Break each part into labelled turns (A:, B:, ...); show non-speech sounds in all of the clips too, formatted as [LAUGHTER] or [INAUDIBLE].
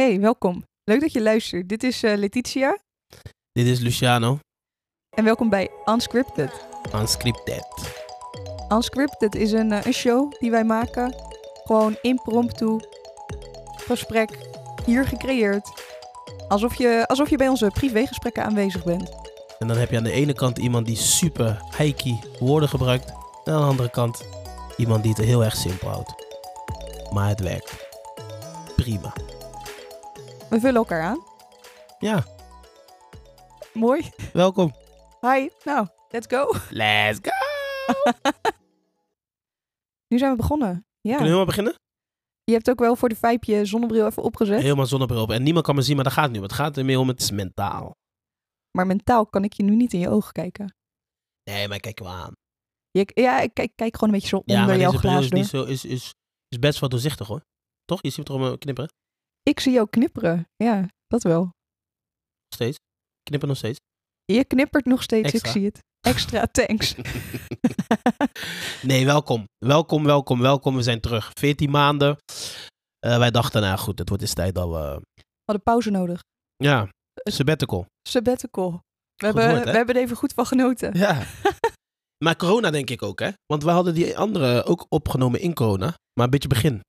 A: Hey, welkom. Leuk dat je luistert. Dit is eh, Letitia
B: Dit is Luciano,
A: en welkom bij Unscripted.
B: unscripted.
A: Unscripted is een, eh, een show die wij maken. Gewoon impromptu, gesprek, hier gecreëerd. Alsof je, alsof je bij onze privégesprekken aanwezig bent.
B: En dan heb je aan de ene kant iemand die super hikey woorden gebruikt. En aan de andere kant iemand die het heel erg simpel houdt. Maar het werkt. Prima.
A: We vullen elkaar aan.
B: Ja,
A: Mooi.
B: welkom.
A: Hi. Nou, let's go.
B: Let's go! [LAUGHS]
A: Nu zijn we begonnen. Ja.
B: Kunnen we helemaal beginnen?
A: Je hebt ook wel voor de vijp je zonnebril even opgezet.
B: Helemaal zonnebril op. En niemand kan me zien, maar dat gaat nu. Het gaat er meer om, het is mentaal.
A: Maar mentaal kan ik je nu niet in je ogen kijken.
B: Nee, maar kijk wel aan.
A: Je, ja, ik kijk, kijk gewoon een beetje zo
B: Ja,
A: onder jouw glaas
B: is, niet zo, is, is, is best wel doorzichtig hoor. Toch? Je ziet het erom knipperen.
A: Ik zie jou knipperen. Ja, dat wel.
B: Nog steeds. Knippen nog steeds.
A: Je knippert nog steeds,
B: Extra.
A: ik zie het. Extra, [LAUGHS] thanks. [LAUGHS]
B: nee, welkom. Welkom, welkom, welkom. We zijn terug. 14 maanden. Eh, wij dachten, nou goed, het wordt eens tijd dat we...
A: We hadden pauze nodig.
B: Ja, sabbatical.
A: Sabbatical. We,
B: Goed
A: hebben,
B: woord,
A: we hebben er even goed van genoten.
B: Ja. [LAUGHS] maar corona denk ik ook, hè? Want we hadden die andere ook opgenomen in corona. Maar een beetje begin.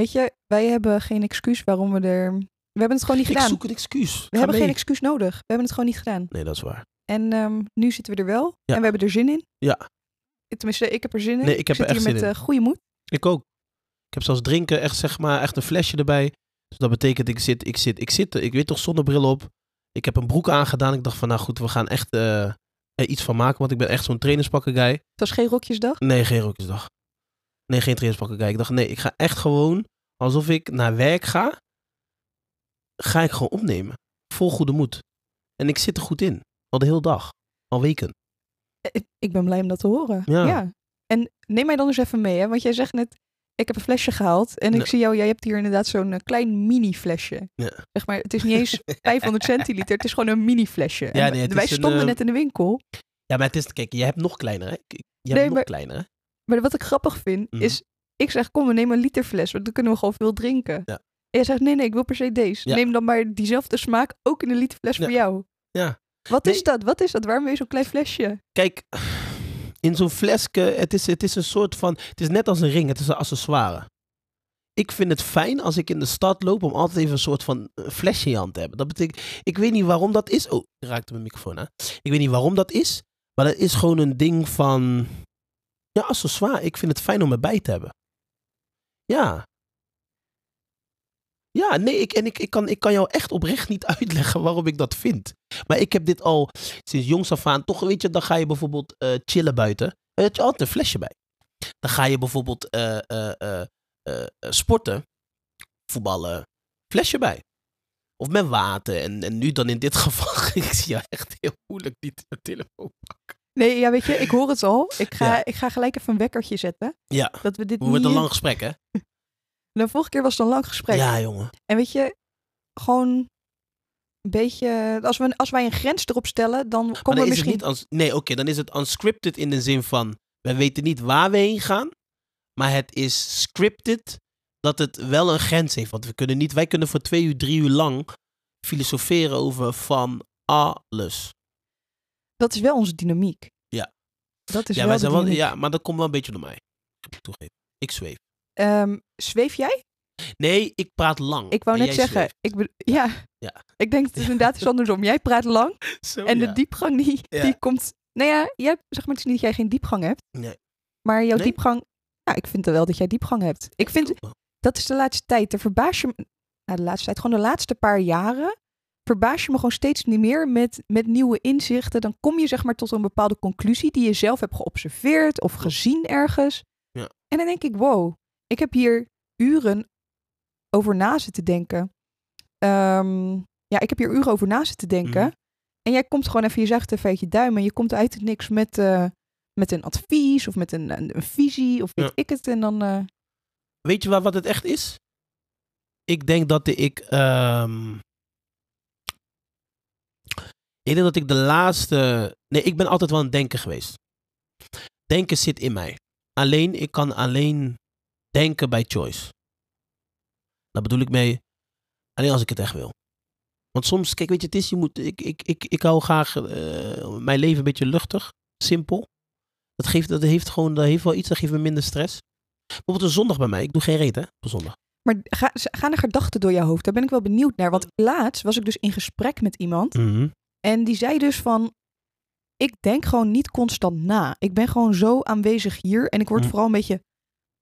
A: Weet je, wij hebben geen excuus waarom we er... We hebben het gewoon niet
B: Ik
A: gedaan.
B: zoek een excuus.
A: We
B: Ga
A: hebben
B: mee.
A: geen excuus nodig. We hebben het gewoon niet gedaan.
B: Nee, dat is waar.
A: En ehm, nu zitten we er wel.
B: Ja.
A: En we hebben er zin in.
B: Ja.
A: Tenminste, ik heb er zin in.
B: Nee, ik heb
A: zit
B: er echt
A: hier
B: zin
A: met
B: in.
A: eh, goede moed.
B: Ik ook. Ik heb zelfs drinken, echt zeg maar, echt een flesje erbij. Dus dat betekent, ik zit, ik zit, ik zit, ik weet toch zonnebril op. Ik heb een broek aangedaan. Ik dacht van, nou goed, we gaan echt eh, er iets van maken. Want ik ben echt zo'n trainerspakken guy.
A: Het was geen rokjesdag.
B: Nee, geen rokjesdag. Nee, geen trainerspakken guy. Ik dacht, nee, ik ga echt gewoon, alsof ik naar werk ga, ga ik gewoon opnemen. Vol goede moed. En ik zit er goed in. Al de hele dag. Al weken.
A: Eh, Ik, ik ben blij om dat te horen.
B: Ja.
A: En neem mij dan eens even mee, hè? want jij zegt net, ik heb een flesje gehaald. En ik
B: Ja.
A: zie jou, jij hebt hier inderdaad zo'n eh, klein mini-flesje.
B: Ja.
A: Zeg maar, het is niet eens [LAUGHS] 500 centiliter, het is gewoon een mini-flesje. En
B: Ja, nee, het
A: wij
B: een,
A: stonden
B: eh,
A: net in de winkel.
B: Ja, maar het is, kijk, je hebt nog kleiner, hè? Je hebt
A: Nee,
B: nog
A: maar-
B: kleiner, hè?
A: Maar wat ik grappig vind,
B: Mhm.
A: is, ik zeg, kom, we nemen een liter fles, want dan kunnen we gewoon veel drinken.
B: Ja.
A: En jij zegt, nee, nee, ik wil per se deze.
B: Ja.
A: Neem dan maar diezelfde smaak ook in een liter fles
B: Ja.
A: voor jou.
B: Ja.
A: Wat
B: Nee.
A: is dat? Wat is dat? Waarom wil je zo'n klein flesje?
B: Kijk, in zo'n flesje, het is, het is een soort van, het is net als een ring, het is een accessoire. Ik vind het fijn als ik in de stad loop om altijd even een soort van eh, flesje in je hand te hebben. Dat betekent, ik weet niet waarom dat is. Oh, ik raakte mijn microfoon aan. Ik weet niet waarom dat is, maar dat is gewoon een ding van, ja, accessoire. Ik vind het fijn om erbij te hebben. Ja. Ja, nee, ik, en ik, ik, kan, ik kan jou echt oprecht niet [LAUGHS] uitleggen waarom ik dat vind. Maar ik heb dit al sinds jongs af aan. Toch, weet je, dan ga je bijvoorbeeld eh, chillen buiten. Dan heb je altijd een flesje bij. Dan ga je bijvoorbeeld eh, eh, sporten, voetballen, flesje bij. Of met water. En, en nu dan in dit [LAUGHS] geval, ik zie jou echt heel moeilijk niet de telefoon pakken.
A: Nee, ja, weet je, ik hoor het al. Ik ga,
B: Ja.
A: ik ga gelijk even een wekkertje zetten.
B: Ja,
A: Dat we dit
B: wordt
A: niet...
B: een lang gesprek, hè?
A: De [LAUGHS] vorige keer was het een lang gesprek.
B: Ja, jongen.
A: En weet je, gewoon een beetje... Als, we, als wij een grens erop stellen, dan
B: Maar
A: komen
B: dan
A: we
B: is
A: misschien...
B: het niet... Nee, oké, dan is het unscripted in de zin van... We weten niet waar we heen gaan. Maar het is scripted dat het wel een grens heeft. Want we kunnen niet... Wij kunnen voor twee uur, drie uur lang filosoferen over van alles.
A: Dat is wel onze dynamiek.
B: Ja.
A: Dat is
B: Ja,
A: wel
B: wij zijn wel, ja, maar dat komt wel een beetje door mij. Toegeven. Ik zweef.
A: Ehm, zweef jij?
B: Nee, ik praat lang.
A: Ik wou net zeggen, ik, be- ja.
B: Ja. [LAUGHS]
A: ik denk het is inderdaad iets andersom. Jij praat lang. [LAUGHS]
B: Zo,
A: en de diepgang die, [LAUGHS] die komt... Nou ja, jij, zeg maar, het is niet dat jij geen diepgang hebt.
B: Nee.
A: Maar jouw
B: Nee?
A: diepgang... Ja, ik vind wel dat jij diepgang hebt. Ik vind, dat is de laatste tijd. De verbaas je me... Nou, de laatste tijd, gewoon de laatste paar jaren... verbaas je me gewoon steeds niet meer met, met nieuwe inzichten. Dan kom je zeg maar tot een bepaalde conclusie... die je zelf hebt geobserveerd of gezien ergens.
B: Ja.
A: En dan denk ik, wow, ik heb hier uren over na zitten denken. Ehm, ja, ik heb hier uren over na zitten denken.
B: Mhm.
A: En jij komt gewoon even, je zegt even uit je duim... en je komt uit het niks met, eh, met een advies... of met een, een, een visie of weet
B: Ja.
A: ik het. En dan... eh,
B: Weet je wat, wat het echt is? Ik denk dat ik. ehm, ik denk dat ik de laatste. Nee, ik ben altijd wel een denker geweest. Denken zit in mij. Alleen, ik kan alleen denken bij choice. Daar bedoel ik mee. Alleen als ik het echt wil. Want soms, kijk, weet je, het is, je moet, ik, ik, ik, ik hou graag eh, mijn leven een beetje luchtig, simpel. Dat, geeft, dat heeft gewoon, dat heeft wel iets, dat geeft me minder stress. Bijvoorbeeld een zondag bij mij, ik doe geen reet hè, op zondag.
A: Maar ga, gaan er gedachten door jouw hoofd? Daar ben ik wel benieuwd naar. Want laatst was ik dus in gesprek met iemand.
B: Mhm.
A: En die zei dus van, ik denk gewoon niet constant na. Ik ben gewoon zo aanwezig hier. En ik word
B: Mm.
A: vooral een beetje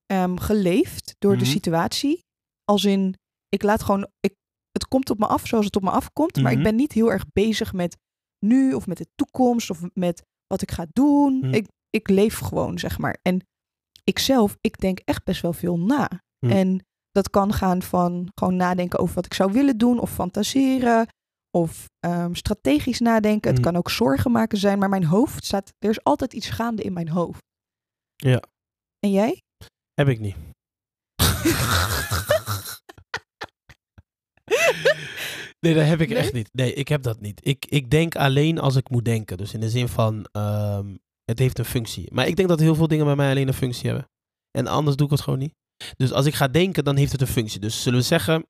A: ehm, geleefd door de
B: Mhm.
A: situatie. Als in, ik laat gewoon, ik, het komt op me af zoals het op me afkomt. Maar ik
B: Mhm.
A: ben niet heel erg bezig met nu of met de toekomst of met wat ik ga doen.
B: Mhm.
A: Ik, ik leef gewoon, zeg maar. En ik zelf, ik denk echt best wel veel na.
B: Mhm.
A: En dat kan gaan van gewoon nadenken over wat ik zou willen doen of fantaseren of ehm, strategisch nadenken. Het
B: Mhm.
A: kan ook zorgen maken zijn, maar mijn hoofd staat, er is altijd iets gaande in mijn hoofd.
B: Ja.
A: En jij?
B: Heb ik niet. [LAUGHS] nee, dat heb ik
A: Nee?
B: echt niet. Nee, ik heb dat niet. Ik, ik denk alleen als ik moet denken. Dus in de zin van, ehm, het heeft een functie. Maar ik denk dat heel veel dingen bij mij alleen een functie hebben. En anders doe ik het gewoon niet. Dus als ik ga denken, dan heeft het een functie. Dus zullen we zeggen,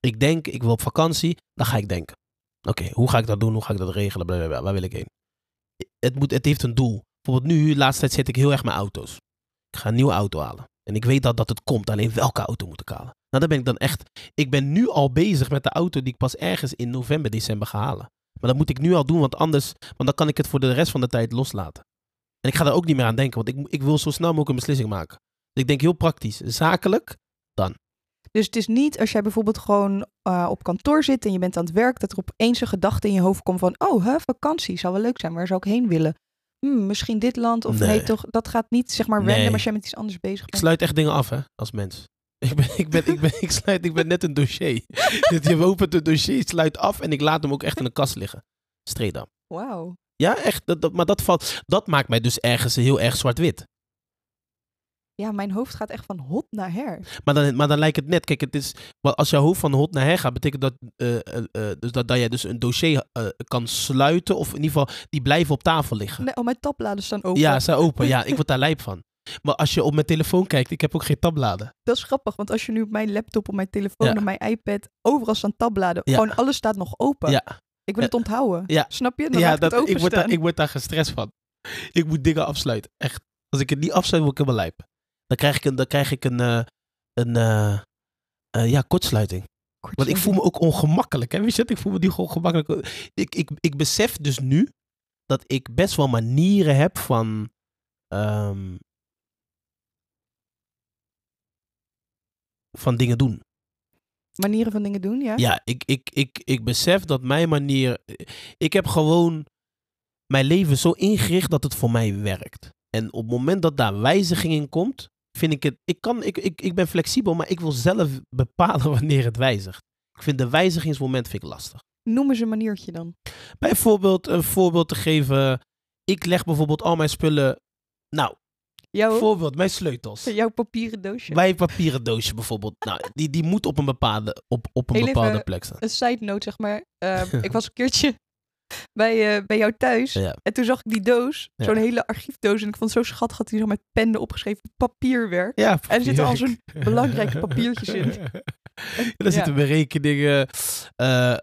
B: ik denk, ik wil op vakantie, dan ga ik denken. Oké, hoe ga ik dat doen? Hoe ga ik dat regelen? Blablabla. Waar wil ik heen? Het, moet, het heeft een doel. Bijvoorbeeld nu, de laatste tijd zit ik heel erg met auto's. Ik ga een nieuwe auto halen. En ik weet dat, dat het komt. Alleen welke auto moet ik halen? Nou, dan ben ik dan echt... Ik ben nu al bezig met de auto die ik pas ergens in november, december ga halen. Maar dat moet ik nu al doen, want anders... Want dan kan ik het voor de rest van de tijd loslaten. En ik ga daar ook niet meer aan denken, want ik, ik wil zo snel mogelijk een beslissing maken. Dus ik denk heel praktisch. Zakelijk,
A: Dus het is niet als jij bijvoorbeeld gewoon eh, op kantoor zit en je bent aan het werk, dat er opeens een gedachte in je hoofd komt van, oh, hè, vakantie zou wel leuk zijn. Waar zou ik heen willen? Hmm, misschien dit land of nee.
B: Nee.
A: toch? Dat gaat niet zeg maar random
B: Nee.
A: als jij met iets anders bezig
B: ik
A: bent.
B: sluit echt dingen af, hè, als mens. [LAUGHS] Ik ben, ik ben, ik ben, ik sluit, ik ben net een dossier. [LAUGHS] je opent een dossier, sluit af en ik laat hem ook echt in een kast liggen. Up.
A: Wauw.
B: Ja, echt. Dat, dat- maar dat, valt, dat maakt mij dus ergens heel erg zwart-wit.
A: Ja, mijn hoofd gaat echt van hot naar her.
B: Maar dan, maar dan lijkt het net, kijk, het is, als jouw hoofd van hot naar her gaat, betekent dat, eh, dus dat, dat jij dus een dossier kan sluiten, of in ieder geval, die blijven op tafel liggen.
A: Nee, oh, mijn tabbladen staan open.
B: Ja, ze zijn open. Ja, ik word daar lijp van. Maar als je op mijn telefoon kijkt, ik heb ook geen tabbladen.
A: Dat is grappig, want als je nu op mijn laptop, op mijn telefoon,
B: Ja.
A: op mijn iPad, overal staan tabbladen.
B: Ja.
A: Gewoon alles staat nog open.
B: Ja.
A: Ik wil het onthouden.
B: Ja.
A: Snap je? Dan
B: ja,
A: ik
B: dat,
A: het
B: ik, word daar, ik word daar gestrest van. Ik moet dingen afsluiten. Echt. Als ik het niet afsluit, word ik helemaal lijp. Dan krijg ik een, dan krijg ik een, eh, een eh, eh, ja, kortsluiting. Want ik voel me ook ongemakkelijk. Hè? Weet je? Ik voel me niet gewoon gemakkelijk. Ik, ik, ik besef dus nu dat ik best wel manieren heb van. ehm, van dingen doen.
A: Manieren van dingen doen, ja?
B: Ja, ik, ik, ik, ik besef dat mijn manier. Ik heb gewoon mijn leven zo ingericht dat het voor mij werkt. En op het moment dat daar wijziging in komt, vind ik het. Ik, kan, ik, ik, ik ben flexibel, maar ik wil zelf bepalen [LAUGHS] wanneer het wijzigt. Ik vind de wijzigingsmoment vind ik lastig.
A: Noem eens een maniertje dan.
B: Bijvoorbeeld, een voorbeeld te geven. Ik leg bijvoorbeeld al mijn spullen. Nou,
A: Jouw,
B: voorbeeld, mijn sleutels. [LAUGHS]
A: jouw papieren doosje.
B: Mijn papieren doosje bijvoorbeeld. [LAUGHS] Nou, die, die moet op een bepaalde, op, op een
A: Heel
B: bepaalde plek staan.
A: Een side note, zeg maar. Ehm, ik was een keertje bij, eh, bij jou thuis.
B: Ja.
A: En toen zag ik die doos.
B: Ja.
A: Zo'n hele archiefdoos. En ik vond het zo schattig dat hij zo met pennen opgeschreven papierwerk.
B: Ja,
A: En er zitten al zo'n [LAUGHS] belangrijke papiertjes in.
B: er
A: Ja.
B: zitten berekeningen, eh,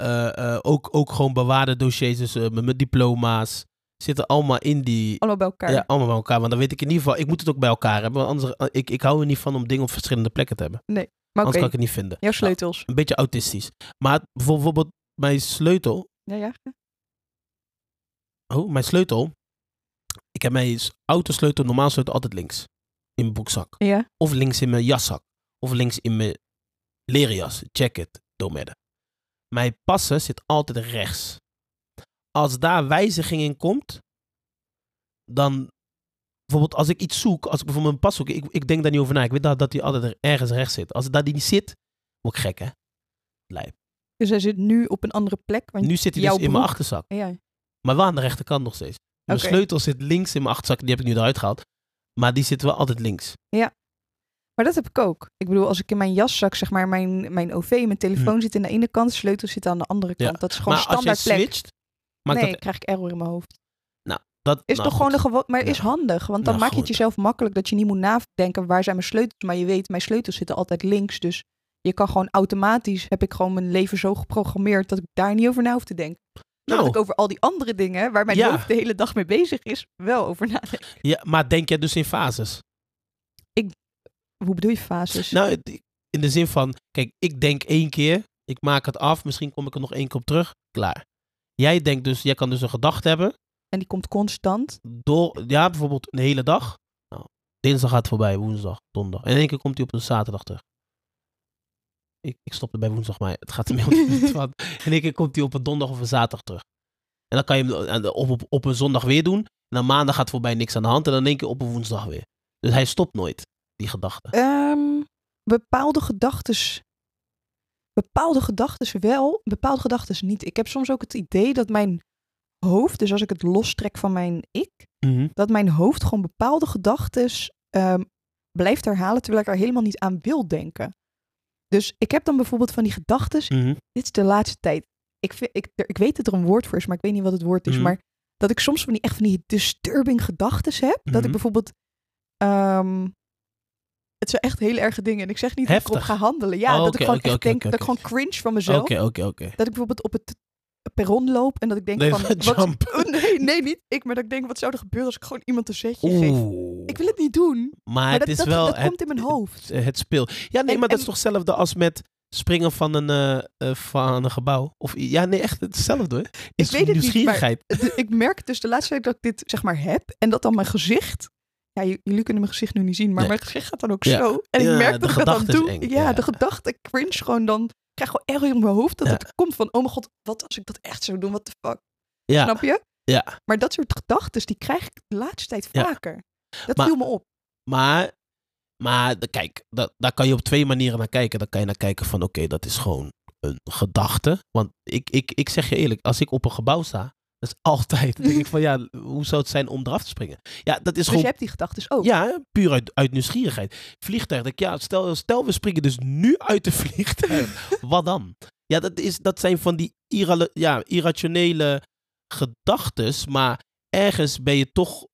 B: eh, ook, ook gewoon bewaarde dossiers, dus mijn diploma's, zitten allemaal in die,
A: Allemaal bij elkaar.
B: ja, allemaal bij elkaar. Want dan weet ik in ieder geval, ik moet het ook bij elkaar hebben, want anders, ik, ik hou er niet van om dingen op verschillende plekken te hebben.
A: maar oké,
B: Anders kan ik het niet vinden.
A: jouw sleutels.
B: Een beetje autistisch. Maar bijvoorbeeld mijn sleutel,
A: Ja, ja.
B: Oh, mijn sleutel, ik heb mijn autosleutel, normaal sleutel altijd links in mijn broekzak.
A: Ja.
B: Of links in mijn jaszak. Of links in mijn leren jas, jacket, doormidden. Mijn passen zit altijd rechts. Als daar wijziging in komt, dan bijvoorbeeld als ik iets zoek, als ik bijvoorbeeld een pas zoek, ik, ik denk daar niet over na. Ik weet dat, dat die altijd er ergens rechts zit. Als daar die niet zit, word ik gek, hè? Lijp.
A: Dus hij zit nu op een andere plek. Want
B: Nu zit hij dus in mijn achterzak.
A: Ja.
B: Maar wel aan de rechterkant nog steeds. Mijn
A: Oké.
B: sleutel zit links in mijn achterzak. Die heb ik nu eruit gehaald. Maar die zit wel altijd links.
A: Maar dat heb ik ook. Ik bedoel, als ik in mijn jaszak, zeg maar, mijn, mijn OV, mijn telefoon zit aan de ene kant, de sleutel zit aan de andere
B: Hm. Ja.
A: kant. Dat is gewoon
B: maar als je
A: standaard plek.
B: switcht,
A: nee,
B: dat...
A: krijg ik error in mijn hoofd.
B: dat
A: Is
B: nou,
A: toch gewoon gewoon, maar is
B: Ja.
A: handig, want dan
B: Ja,
A: maak je het jezelf makkelijk dat je niet moet nadenken waar zijn mijn sleutels, maar je weet mijn sleutels zitten altijd links, dus je kan gewoon automatisch, heb ik gewoon mijn leven zo geprogrammeerd dat ik daar niet over na hoef te denken.
B: Nou,
A: ik over al die andere dingen, waar mijn
B: Ja.
A: hoofd de hele dag mee bezig is, wel over nadenk.
B: ja, maar denk jij dus in fases?
A: Hoe bedoel je fases?
B: Nou, het- in de zin van, kijk, ik denk één keer, ik maak het af, misschien kom ik er nog één keer op terug, klaar. Jij denkt dus, jij kan dus een gedachte hebben,
A: En die komt constant.
B: door, ja, bijvoorbeeld een hele dag. Nou, dinsdag gaat voorbij, woensdag, donderdag. En in één keer komt hij op een zaterdag terug. Ik, ik stopte bij woensdag, maar het gaat er meer om. [LAUGHS] van. Één keer komt hij op een donderdag of een zaterdag terug. En dan kan je hem de- op, op, op een zondag weer doen. En dan maandag gaat voorbij niks aan de hand. En dan één keer op een woensdag weer. Dus hij stopt nooit, die gedachte.
A: Ehm, bepaalde gedachtes. Bepaalde gedachtes wel, bepaalde gedachtes niet. Ik heb soms ook het idee dat mijn hoofd, dus als ik het lostrek van mijn ik,
B: Mhm.
A: dat mijn hoofd gewoon bepaalde gedachtes ehm, blijft herhalen terwijl ik er helemaal niet aan wil denken. Dus ik heb dan bijvoorbeeld van die gedachtes.
B: Mhm.
A: Dit is de laatste tijd. Ik, vind, ik, ik weet dat er een woord voor is, maar ik weet niet wat het woord is.
B: Mhm.
A: Maar dat ik soms van die echt van die disturbing gedachtes heb. Dat
B: Mhm.
A: ik bijvoorbeeld. ehm, het zijn echt hele erge dingen. En ik zeg niet dat ik erop ga handelen. Ja,
B: Oh,
A: dat ik gewoon echt denk dat ik gewoon cringe van mezelf. Dat ik bijvoorbeeld op het perron loop en dat ik denk
B: Nee,
A: van. [LAUGHS] Wat,
B: jump. [LAUGHS]
A: Oh, nee, nee, niet ik. Maar dat ik denk, wat zou er gebeuren als ik gewoon iemand een zetje geef? Ik wil het niet doen.
B: Maar,
A: Maar
B: het
A: dat,
B: is
A: dat,
B: wel...
A: dat
B: het,
A: komt in mijn hoofd.
B: Het speel. Ja, nee,
A: En-
B: maar dat is toch hetzelfde als met springen van een, eh, eh, van een gebouw? Of, ja, nee, echt hetzelfde hoor. Is
A: weet het niet,
B: nieuwsgierigheid.
A: Ik merk dus de laatste tijd dat ik dit zeg maar heb. En dat dan mijn gezicht. Ja, jullie kunnen mijn gezicht nu niet zien. Maar
B: Nee.
A: mijn gezicht gaat dan ook
B: Ja.
A: zo. En
B: Ja,
A: ik merk dat ik dat dan doe. Ja,
B: ja.
A: de gedachte. Ik cringe gewoon dan. Ik krijg gewoon erg in mijn hoofd dat
B: Ja.
A: het komt van... Oh mijn god, wat als ik dat echt zou doen? What the fuck?
B: Ja,
A: Snap je?
B: ja.
A: Maar dat soort gedachten, die krijg ik de laatste tijd vaker. Dat
B: Maar-
A: viel me op.
B: Maar, maar de- kijk, dat, daar kan je op twee manieren naar kijken. Dan kan je naar kijken van, oké, dat is gewoon een gedachte. Want ik, ik, ik zeg je eerlijk, als ik op een gebouw sta, dat is altijd, dan denk ik van, ja, hoe zou het zijn om eraf te springen? Ja, dat is
A: Dus
B: gewoon
A: je hebt die gedachten ook.
B: Ja, puur uit, uit nieuwsgierigheid. Vliegtuig, denk ik, ja, stel, stel we springen dus nu uit de [LAUGHS] vliegtuig. Wat dan? Ja, dat, is, dat zijn van die irra- ja, irrationele gedachtes, maar ergens ben je toch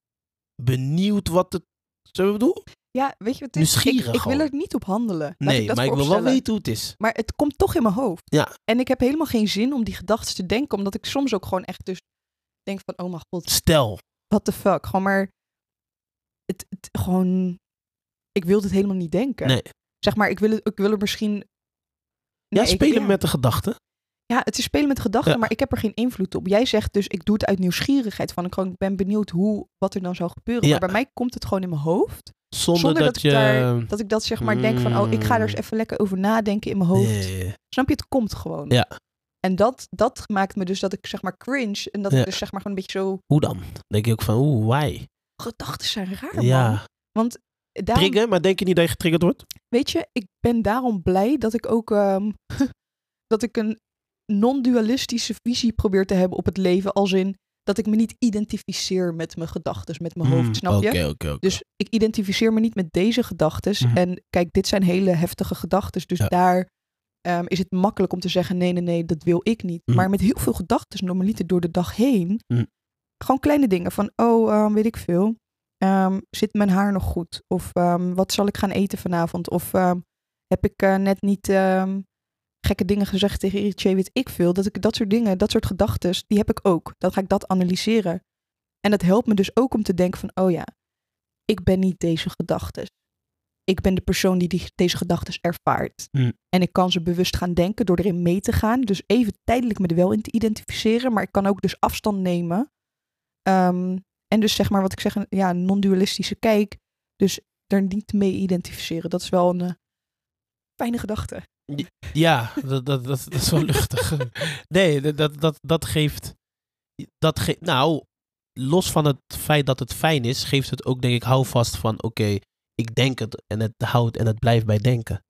B: benieuwd wat het... Zo ik bedoel?
A: Ja, weet je wat het is? Ik,
B: Nieuwsgierig
A: ik wil er niet op handelen. Laat
B: Nee,
A: ik
B: maar ik wil wel weten hoe het is.
A: Maar het komt toch in mijn hoofd.
B: Ja.
A: En ik heb helemaal geen zin om die gedachten te denken, omdat ik soms ook gewoon echt dus denk van, oh mijn god,
B: Stel.
A: what the fuck. Gewoon maar, het, het gewoon, ik wil dit helemaal niet denken.
B: Nee.
A: Zeg maar, ik wil, het, ik wil er misschien...
B: Ja,
A: ik-
B: spelen
A: ja.
B: met de gedachten.
A: Ja, het is spelen met gedachten,
B: Ja.
A: maar ik heb er geen invloed op. Jij zegt dus, ik doe het uit nieuwsgierigheid. Van, ik gewoon ben benieuwd hoe, wat er dan zou gebeuren.
B: Ja.
A: Maar bij mij komt het gewoon in mijn hoofd.
B: Zonder,
A: Zonder,
B: dat,
A: dat,
B: je...
A: ik daar, dat ik dat zeg maar denk van, oh, ik ga er eens
B: Mm.
A: even lekker over nadenken in mijn hoofd.
B: Nee.
A: Snap je? Het komt gewoon.
B: Ja.
A: En dat, dat maakt me dus dat ik zeg maar cringe. En dat
B: Ja.
A: ik dus zeg maar gewoon een beetje zo...
B: Hoe dan? Dan denk je ook van, oeh, why?
A: Gedachten zijn raar, man.
B: Ja.
A: Want daarom,
B: Trigger, maar denk je niet dat je getriggerd wordt?
A: weet je, ik ben daarom blij dat ik ook... ehm, [LAUGHS] dat ik een non-dualistische visie probeer te hebben op het leven. Als in dat ik me niet identificeer met mijn gedachten, met mijn hoofd.
B: Mm,
A: snap je? Dus ik identificeer me niet met deze gedachten.
B: Mhm.
A: En kijk, dit zijn hele heftige gedachten. Dus
B: Ja.
A: daar ehm, is het makkelijk om te zeggen: nee, nee, nee, dat wil ik niet.
B: Mhm.
A: Maar met heel veel gedachten, normaliter door de dag heen,
B: Mhm.
A: gewoon kleine dingen van: oh, ehm, weet ik veel. ehm, zit mijn haar nog goed? Of wat zal ik gaan eten vanavond? Of heb ik eh, net niet gekke dingen gezegd tegen Eritje, weet ik veel. Dat ik dat soort dingen, dat soort gedachten, die heb ik ook. Dan ga ik dat analyseren. En dat helpt me dus ook om te denken van, oh ja, ik ben niet deze gedachten. Ik ben de persoon die, die deze gedachten ervaart.
B: Hmm.
A: En ik kan ze bewust gaan denken door erin mee te gaan. Dus even tijdelijk me er wel in te identificeren. Maar ik kan ook dus afstand nemen. Ehm, en dus zeg maar wat ik zeg, een ja, non-dualistische kijk. Dus er niet mee identificeren. Dat is wel een eh, fijne gedachte.
B: Ja, dat, dat, dat, dat is wel luchtig. [LAUGHS] Nee, dat, dat, dat, geeft. Dat nou, los van het feit dat het fijn is, geeft het ook, denk ik, houvast van: oké, ik denk het en het houdt en het blijft bij denken.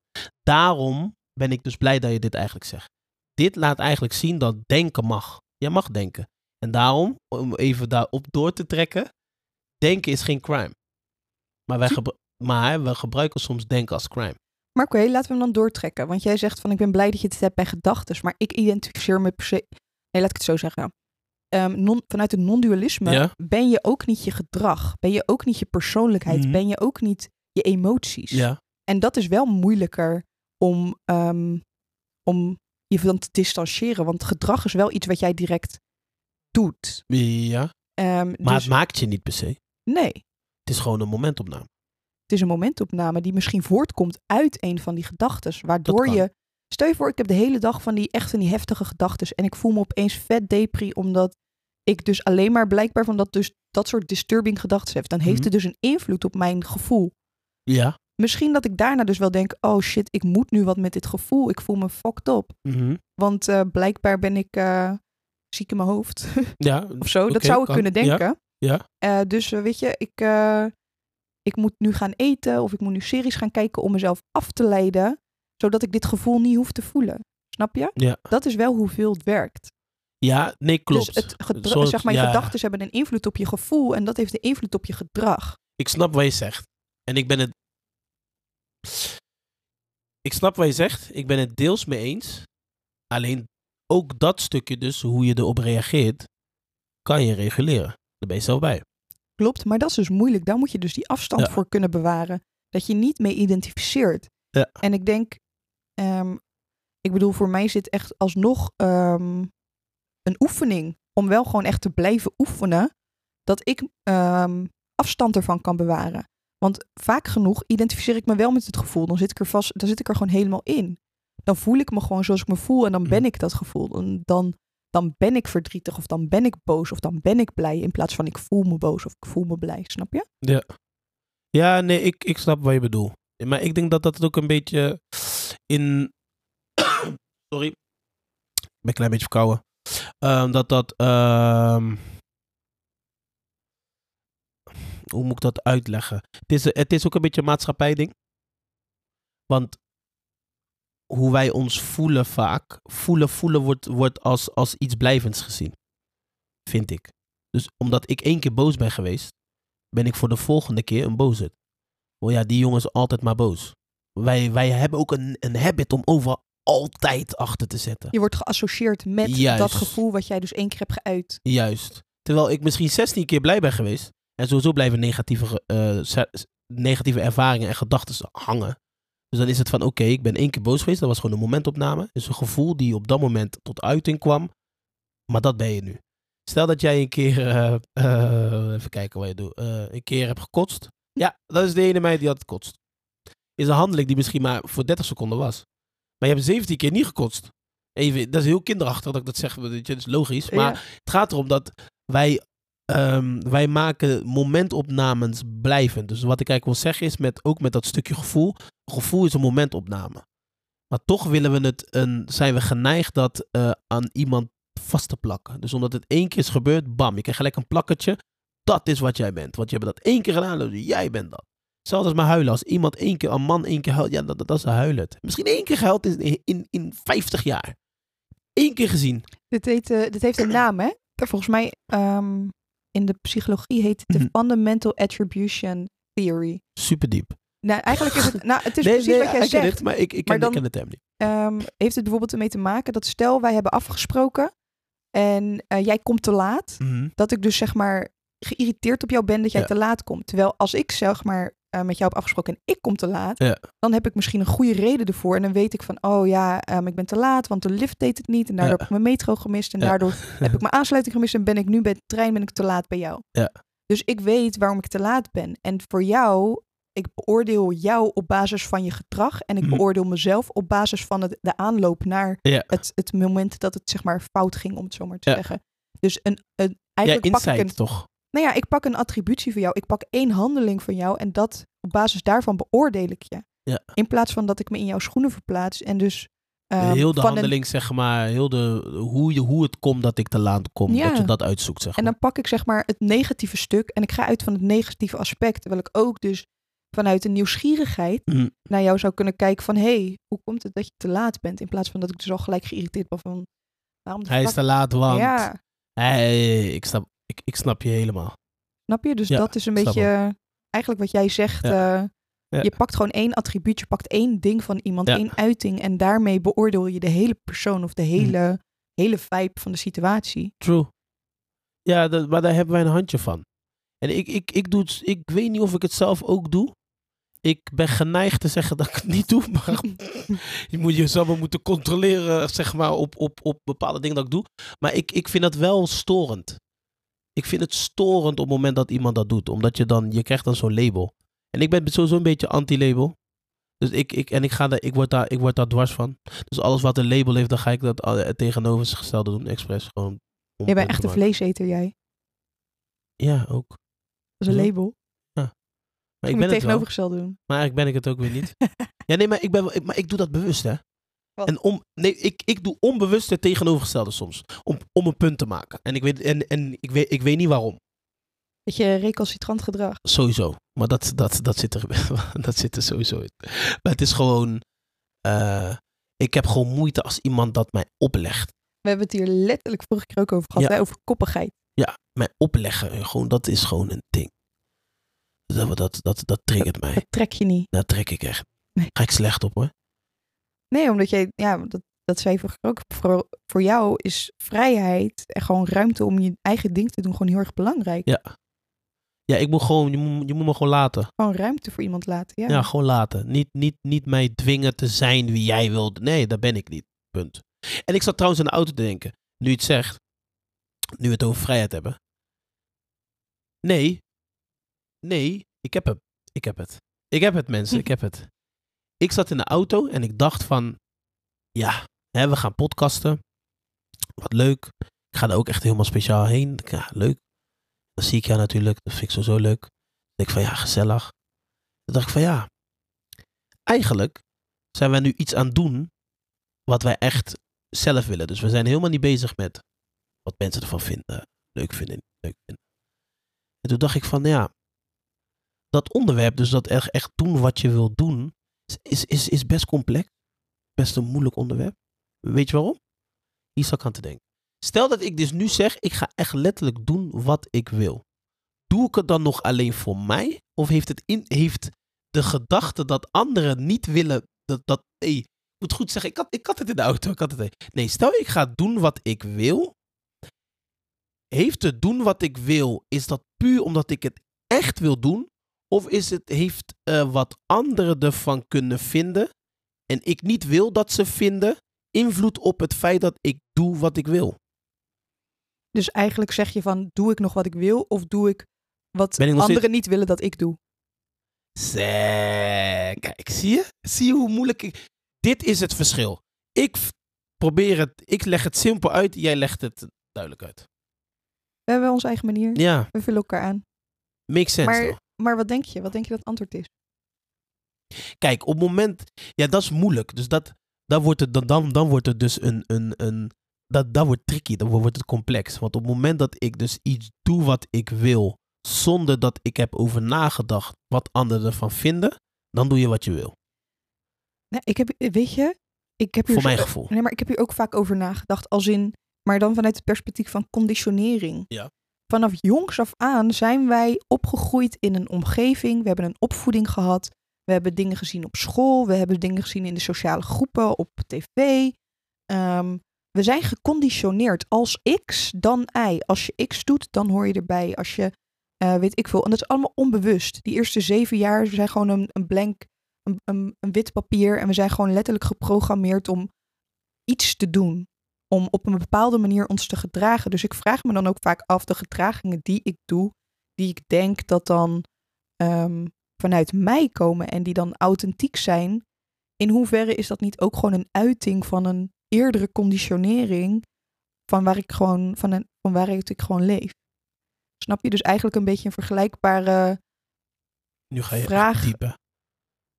B: Daarom ben ik dus blij dat je dit eigenlijk zegt. Dit laat eigenlijk zien dat denken mag. Je mag denken. En daarom, om even daarop door te trekken, denken is geen crime. Maar, wij gebru- maar we gebruiken soms denken als crime.
A: Maar oké, laten we hem dan doortrekken. Want jij zegt van ik ben blij dat je het hebt bij gedachten. Maar ik identificeer me per se... Nee, laat ik het zo zeggen. Ehm, non, vanuit het non-dualisme
B: Ja.
A: ben je ook niet je gedrag. Ben je ook niet je persoonlijkheid.
B: Mhm.
A: Ben je ook niet je emoties.
B: Ja.
A: En dat is wel moeilijker om, ehm, om je dan te distancieren. Want gedrag is wel iets wat jij direct doet.
B: Ja,
A: Ehm,
B: maar
A: dus,
B: het maakt je niet per se.
A: nee,
B: Het is gewoon een momentopname.
A: het is een momentopname die misschien voortkomt uit een van die gedachten. Waardoor je. Stel je voor, ik heb de hele dag van die echt van die heftige gedachten. En ik voel me opeens vet depri, omdat ik dus alleen maar blijkbaar van dat, dus, dat soort disturbing gedachten heb. Dan heeft
B: Mhm.
A: het dus een invloed op mijn gevoel.
B: Ja.
A: Misschien dat ik daarna dus wel denk: oh shit, ik moet nu wat met dit gevoel. Ik voel me fucked up.
B: Mhm.
A: Want eh, blijkbaar ben ik eh, ziek in mijn hoofd. [LAUGHS]
B: Ja,
A: of zo. dat zou ik
B: kan.
A: kunnen denken.
B: ja.
A: Eh, dus weet je, ik, ik moet nu gaan eten of ik moet nu series gaan kijken om mezelf af te leiden, zodat ik dit gevoel niet hoef te voelen. Snap je?
B: Ja.
A: Dat is wel hoeveel het werkt.
B: Ja, nee, klopt.
A: Dus het gedra-
B: Soort-
A: zeg maar, je
B: ja.
A: gedachten hebben een invloed op je gevoel en dat heeft een invloed op je gedrag.
B: Ik snap wat je zegt. En ik ben het. Ik snap wat je zegt. Ik ben het deels mee eens. Alleen ook dat stukje, dus hoe je erop reageert, kan je reguleren. Daar ben je zelf bij.
A: Klopt, maar dat is dus moeilijk. Daar moet je dus die afstand
B: Ja.
A: voor kunnen bewaren. Dat je niet mee identificeert.
B: Ja.
A: En ik denk, ehm, ik bedoel, voor mij zit echt alsnog ehm, een oefening om wel gewoon echt te blijven oefenen. Dat ik ehm, afstand ervan kan bewaren. Want vaak genoeg identificeer ik me wel met het gevoel. Dan zit ik er vast, dan zit ik er gewoon helemaal in. Dan voel ik me gewoon zoals ik me voel en dan ben
B: Mhm.
A: ik dat gevoel. Dan, dan, dan ben ik verdrietig of dan ben ik boos of dan ben ik blij. In plaats van ik voel me boos of ik voel me blij. Snap je?
B: Ja. Ja, nee, ik, ik snap wat je bedoelt. Maar ik denk dat dat het ook een beetje in. [COUGHS] Sorry. Ik ben een klein beetje verkouden. Ehm, dat dat. ehm, hoe moet ik dat uitleggen? Het is, het is ook een beetje een maatschappijding. Want hoe wij ons voelen vaak. Voelen, voelen wordt, wordt als, als iets blijvends gezien. Vind ik. Dus omdat ik één keer boos ben geweest ben ik voor de volgende keer een boze. Oh ja, die jongen is altijd maar boos. Wij, wij hebben ook een, een habit om overal altijd achter te zetten.
A: Je wordt geassocieerd met
B: Juist.
A: dat gevoel wat jij dus één keer hebt geuit.
B: Juist. Terwijl ik misschien 16 keer blij ben geweest. En sowieso blijven negatieve, eh, negatieve ervaringen en gedachten hangen. Dus dan is het van, oké, ik ben één keer boos geweest. Dat was gewoon een momentopname. Dus een gevoel die op dat moment tot uiting kwam. Maar dat ben je nu. Stel dat jij een keer, eh, eh, even kijken wat je doet, een keer hebt gekotst. Ja, dat is de ene meid die had gekotst. Is een handeling die misschien maar voor 30 seconden was. Maar je hebt 17 keer niet gekotst. Even, dat is heel kinderachtig dat ik dat zeg, dat is logisch. Maar
A: Ja.
B: het gaat erom dat wij, ehm, wij maken momentopnames blijvend. Dus wat ik eigenlijk wil zeggen is, met, ook met dat stukje gevoel. Gevoel is een momentopname. Maar toch willen we het een, zijn we geneigd dat eh, aan iemand vast te plakken. Dus omdat het één keer is gebeurd, bam, je krijgt gelijk een plakketje. Dat is wat jij bent. Want je hebt dat één keer gedaan, dus jij bent dat. Hetzelfde als maar huilen. Als iemand één keer, een man één keer huilt, ja, dat, dat, is huilen. Misschien één keer gehuild in, in, in 50 jaar. Eén keer gezien.
A: Dit, heet, eh, dit heeft een naam, hè? Volgens mij ehm, in de psychologie heet het de
B: Mhm.
A: Fundamental Attribution Theory.
B: Super diep.
A: Nou, eigenlijk is het, [LAUGHS] nou, het is
B: nee,
A: precies
B: nee,
A: wat jij
B: I get
A: zegt.
B: it, maar ik, ik,
A: Maar
B: ken,
A: dan-
B: ik ken de term niet.
A: Ehm, heeft het bijvoorbeeld ermee te maken dat stel wij hebben afgesproken en eh, jij komt te laat,
B: Mhm.
A: dat ik dus zeg maar geïrriteerd op jou ben dat jij
B: Ja.
A: te laat komt. Terwijl als ik zeg maar eh, met jou heb afgesproken en ik kom te laat,
B: Ja.
A: dan heb ik misschien een goede reden ervoor. En dan weet ik van, oh ja, ehm, ik ben te laat, want de lift deed het niet. En daardoor
B: Ja.
A: heb ik mijn metro gemist. En
B: Ja.
A: daardoor [LAUGHS] heb ik mijn aansluiting gemist. En ben ik nu bij de trein ben ik te laat bij jou.
B: Ja.
A: Dus ik weet waarom ik te laat ben. En voor jou, ik beoordeel jou op basis van je gedrag. En ik
B: Mhm.
A: beoordeel mezelf op basis van het, de aanloop naar het, het moment dat het zeg maar fout ging, om het zo maar te zeggen. Dus een, een, eigenlijk pak ik een,
B: toch?
A: Nou ja, ik pak een attributie van jou. Ik pak één handeling van jou en dat op basis daarvan beoordeel ik je.
B: Ja.
A: In plaats van dat ik me in jouw schoenen verplaats en dus ehm,
B: heel de
A: een-
B: handeling, zeg maar, heel de, hoe, je, hoe het komt dat ik te laat kom,
A: Ja.
B: dat je dat uitzoekt, zeg
A: en
B: maar.
A: dan pak ik zeg maar het negatieve stuk en ik ga uit van het negatieve aspect. Terwijl ik ook dus vanuit een nieuwsgierigheid
B: Mhm.
A: naar jou zou kunnen kijken van hé, hey, hoe komt het dat je te laat bent? In plaats van dat ik dus al gelijk geïrriteerd ben van waarom
B: Hij is te laat, want...
A: Ja,
B: Hey, ik, snap, ik, ik snap je helemaal.
A: snap je? Dus
B: Ja,
A: dat is een beetje eigenlijk wat jij zegt.
B: Ja.
A: eh,
B: Ja.
A: Je pakt gewoon één attribuut, je pakt één ding van iemand, één uiting. En daarmee beoordeel je de hele persoon of de
B: Mhm.
A: hele, hele vibe van de situatie.
B: True. Ja, dat, maar daar hebben wij een handje van. En ik, ik, ik, doe het, ik weet niet of ik het zelf ook doe. ik ben geneigd te zeggen dat ik het niet doe. Maar [LAUGHS] je moet jezelf wel moeten controleren, zeg maar, op, op, op bepaalde dingen dat ik doe. Maar ik, ik vind het wel storend. Ik vind het storend op het moment dat iemand dat doet. Omdat je dan, je krijgt dan zo'n label. En ik ben sowieso een beetje anti-label. Dus ik, ik, en ik, ga daar, ik, word daar, ik word daar dwars van. Dus alles wat een label heeft, dan ga ik dat uh, het tegenovergestelde doen, expres. Gewoon
A: Jij bent echt een vleeseter, jij.
B: Ja, ook.
A: Dat is een label.
B: Maar
A: Ik
B: ben
A: het tegenovergestelde doen.
B: Maar eigenlijk ben ik het ook weer niet. [LAUGHS] ja, nee, maar ik, ben, wel- ik- maar ik doe dat bewust, hè.
A: Wat?
B: En om, nee, ik, ik doe onbewust het tegenovergestelde soms. Om, om een punt te maken. En ik weet, en, en ik weet, ik weet niet waarom.
A: Beetje recalcitrant gedrag.
B: Sowieso. Maar dat, dat, dat, zit, er, [LAUGHS] dat zit er sowieso in. Maar het is gewoon... eh, ik heb gewoon moeite als iemand dat mij oplegt.
A: We hebben het hier letterlijk vorige keer ook over gehad,
B: Ja.
A: hè, over koppigheid.
B: Ja, mij opleggen. eh, Gewoon, dat is gewoon een ding. Dat, dat, dat, dat triggert mij.
A: Dat trek je niet.
B: Daar trek ik echt.
A: Nee.
B: Ga ik slecht op, hoor.
A: Nee, omdat jij, ja, dat, dat zei je ook. Voor, voor jou is vrijheid en gewoon ruimte om je eigen ding te doen gewoon heel erg belangrijk.
B: Ja. Ja, ik moet gewoon... Je moet, je moet me gewoon laten.
A: Gewoon ruimte voor iemand laten. Ja.
B: Ja, gewoon laten. Niet, niet, niet mij dwingen te zijn wie jij wilt. Nee, dat ben ik niet. Punt. En ik zat trouwens in de auto te denken. Nu je het zegt. Nu we het over vrijheid hebben. Nee. Nee, ik heb het. Ik heb het. Ik heb het, mensen. Ik heb het. Ik zat in de auto en ik dacht van... Ja, hè, we gaan podcasten. Wat leuk. Ik ga er ook echt helemaal speciaal heen. Ja, leuk. Dan zie ik jou natuurlijk. Dat vind ik sowieso leuk. Dan denk ik van ja, gezellig. Toen dacht ik van ja, eigenlijk zijn wij nu iets aan het doen wat wij echt zelf willen. Dus we zijn helemaal niet bezig met wat mensen ervan vinden, leuk vinden, leuk vinden. En toen dacht ik van ja, dat onderwerp, dus dat echt, doen wat je wil doen, is, is, is best complex. Best een moeilijk onderwerp. Weet je waarom? Hier zat ik aan te denken. Stel dat ik dus nu zeg, ik ga echt letterlijk doen wat ik wil. Doe ik het dan nog alleen voor mij? Of heeft, het in, heeft de gedachte dat anderen niet willen. Dat, dat, ik moet goed zeggen, ik had, ik had het in de auto. Ik had het, nee, stel ik ga doen wat ik wil. Heeft het doen wat ik wil, is dat puur omdat ik het echt wil doen? Of is het, heeft eh, wat anderen ervan kunnen vinden en ik niet wil dat ze vinden, invloed op het feit dat ik doe wat ik wil?
A: Dus eigenlijk zeg je van, doe ik nog wat ik wil of doe ik wat
B: ik
A: anderen niet willen dat ik doe?
B: Zee, kijk, zie je? Zie je hoe moeilijk ik... Dit is het verschil. Ik probeer het, ik leg het simpel uit, jij legt het duidelijk uit.
A: We hebben onze eigen manier.
B: Ja,
A: We vullen elkaar aan.
B: makes sense
A: Maar-? Maar wat denk je? Wat denk je dat het antwoord is?
B: Kijk, op het moment... Ja, dat is moeilijk. Dus dat, dan, wordt het, dan, dan, wordt het dus een... een, een dat, dat wordt tricky, dan wordt het complex. Want op het moment dat ik dus iets doe wat ik wil, zonder dat ik heb over nagedacht wat anderen ervan vinden, dan doe je wat je wil.
A: Nou, ik heb, weet je, ik heb hier
B: Voor mijn gevoel.
A: Nee, maar ik heb hier ook vaak over nagedacht. Als in, maar dan vanuit het perspectief van conditionering.
B: Ja.
A: Vanaf jongs af aan zijn wij opgegroeid in een omgeving. We hebben een opvoeding gehad. We hebben dingen gezien op school. We hebben dingen gezien in de sociale groepen, op tv. Ehm, we zijn geconditioneerd. Als X, dan Y. Als je X doet, dan hoor je erbij. Als je, eh, weet ik veel. En dat is allemaal onbewust. Die eerste zeven jaar zijn gewoon een, een blank, een, een, een wit papier. En we zijn gewoon letterlijk geprogrammeerd om iets te doen. Om op een bepaalde manier ons te gedragen. Dus ik vraag me dan ook vaak af de gedragingen die ik doe. Die ik denk dat dan ehm, vanuit mij komen. En die dan authentiek zijn. In hoeverre is dat niet ook gewoon een uiting van een eerdere conditionering. Van waar ik gewoon, van, een, van waaruit ik gewoon leef. Snap je? Dus eigenlijk een beetje een vergelijkbare.
B: Nu ga je
A: Vraag-?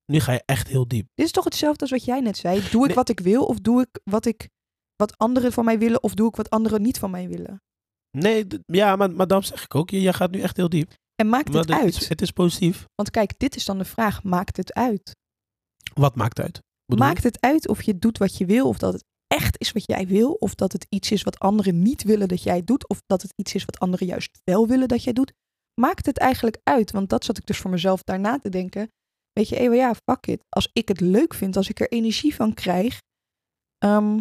B: Nu ga je echt heel diep.
A: Dit is toch hetzelfde als wat jij net zei? Doe ik
B: Nee.
A: wat ik wil of doe ik wat ik wat anderen van mij willen of doe ik wat anderen niet van mij willen?
B: Nee, ja, maar, maar daarom zeg ik ook, je, jij gaat nu echt heel diep.
A: En maakt het uit?
B: Is, het is positief.
A: Want kijk, dit is dan de vraag: maakt het uit?
B: Wat maakt uit? Bedoel?
A: Maakt het uit of je doet wat je wil, of dat het echt is wat jij wil, of dat het iets is wat anderen niet willen dat jij doet, of dat het iets is wat anderen juist wel willen dat jij doet? Maakt het eigenlijk uit? Want dat zat ik dus voor mezelf daarna te denken. Weet je, Ewa, ja, fuck it. Als ik het leuk vind, als ik er energie van krijg, ehm,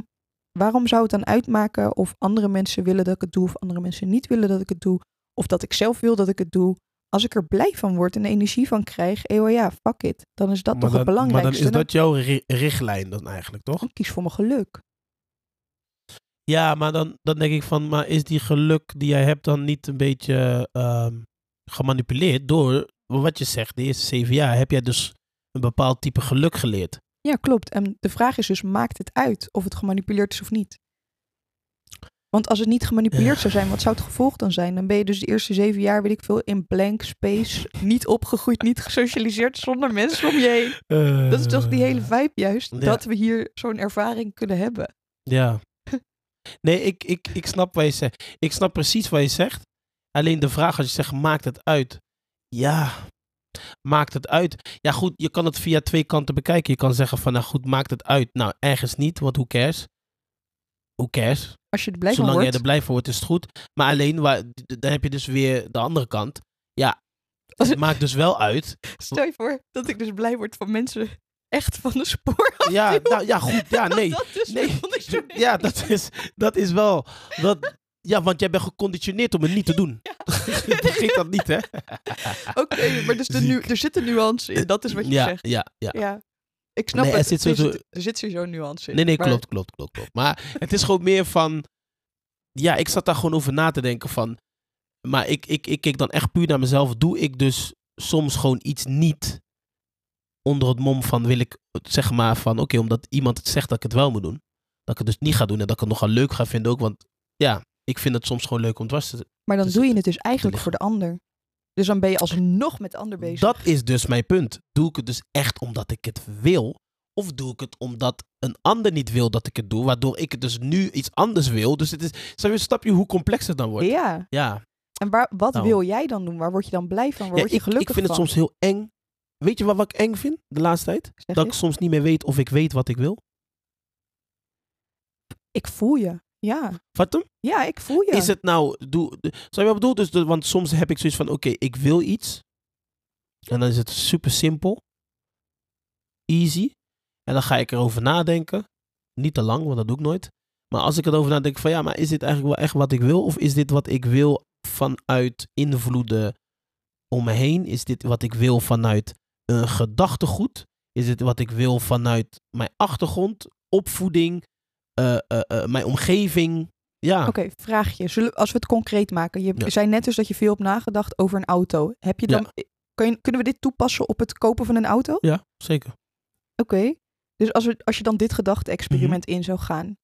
A: waarom zou het dan uitmaken of andere mensen willen dat ik het doe, of andere mensen niet willen dat ik het doe, of dat ik zelf wil dat ik het doe? als ik er blij van word en energie van krijg, eeuw ja, fuck it. Dan is dat
B: maar
A: toch het
B: dan, maar
A: belangrijkste.
B: dan is dat jouw ri- richtlijn dan eigenlijk, toch?
A: Dan kies voor mijn geluk.
B: Ja, maar dan, dan denk ik van, maar is die geluk die jij hebt dan niet een beetje ehm, gemanipuleerd door wat je zegt, de eerste zeven jaar heb jij dus een bepaald type geluk geleerd.
A: Ja, klopt. En de vraag is dus, maakt het uit of het gemanipuleerd is of niet? Want als het niet gemanipuleerd zou zijn, wat zou het gevolg dan zijn? Dan ben je dus de eerste zeven jaar, weet ik veel, in blank space, niet opgegroeid, niet gesocialiseerd, zonder mensen om je heen. Dat is toch die hele vibe juist,
B: Ja.
A: dat we hier zo'n ervaring kunnen hebben.
B: Ja. [LAUGHS] Nee, ik, ik, ik snap wat je zegt. Ik snap precies wat je zegt. Alleen de vraag als je zegt, maakt het uit? Ja, maakt het uit? Ja goed, je kan het via twee kanten bekijken. Je kan zeggen van, nou goed, maakt het uit? Nou, ergens niet, want who cares? Who cares?
A: Als je er blij van
B: Zolang jij
A: wordt.
B: er blij van wordt, is het goed. Maar alleen, waar, dan heb je dus weer de andere kant. Ja, het
A: het-
B: maakt dus wel uit.
A: Stel je voor dat ik dus blij word van mensen echt van de spoor
B: Ja, nou, ja goed, ja, [LAUGHS] nee.
A: Dat is
B: Nee, [LAUGHS] ja, dat is, dat is wel. Dat, ja, want jij bent geconditioneerd om het niet te doen. Vergeet [LAUGHS] dat niet, hè?
A: Oké, maar dus de nu, er zit een nuance in. Dat is wat je
B: ja,
A: zegt.
B: Ja, ja.
A: Ja. Ik snap
B: Nee, er
A: het.
B: zit
A: er,
B: sowieso-
A: zit, er zit sowieso een nuance in.
B: Nee, nee,
A: Maar-
B: klopt, klopt, klopt, klopt. Maar het is gewoon meer van. Ja, ik zat daar gewoon over na te denken van. Maar ik, ik, ik keek dan echt puur naar mezelf. Doe ik dus soms gewoon iets niet onder het mom van wil ik zeg maar van oké, omdat iemand het zegt dat ik het wel moet doen. Dat ik het dus niet ga doen en dat ik het nogal leuk ga vinden ook. Want ja, ik vind het soms gewoon leuk om dwars te
A: Maar dan doe je
B: het-
A: dus eigenlijk voor de ander. Dus dan ben je alsnog met de ander bezig.
B: Dat is dus mijn punt. Doe ik het dus echt omdat ik het wil? Of doe ik het omdat een ander niet wil dat ik het doe, waardoor ik het dus nu iets anders wil? Dus het is, snap je- snap je hoe complex het dan wordt?
A: Ja.
B: Ja,
A: En waar, wat
B: Nou.
A: wil jij dan doen? Waar word je dan blij van? Waar
B: Ja,
A: word je
B: ik,
A: gelukkig
B: ik vind het soms heel eng. Weet je wat, wat ik eng vind de laatste tijd?
A: Zeg
B: Dat
A: je?
B: ik soms niet meer weet of ik weet wat ik wil.
A: Ik voel je. Ja.
B: Wat hem?
A: Ja, ik voel je.
B: Is het nou, doe, zou je wat bedoel? Dus de, want soms heb ik zoiets van, oké, ik wil iets. En dan is het super simpel. Easy. En dan ga ik erover nadenken. Niet te lang, want dat doe ik nooit. Maar als ik erover nadenk van, ja, maar is dit eigenlijk wel echt wat ik wil? Of is dit wat ik wil vanuit invloeden om me heen? Is dit wat ik wil vanuit een gedachtegoed? Is dit wat ik wil vanuit mijn achtergrond, opvoeding, eh, eh, eh, mijn omgeving? Ja.
A: Oké, vraagje. Zullen, als we het concreet maken. Je
B: Ja.
A: zei net dus dat je veel hebt nagedacht over een auto. Heb je dan... Kun je, kunnen we dit toepassen op het kopen van een auto?
B: Ja, zeker.
A: Oké. Dus als, we, als je dan dit gedachte-experiment
B: Mhm.
A: in zou gaan.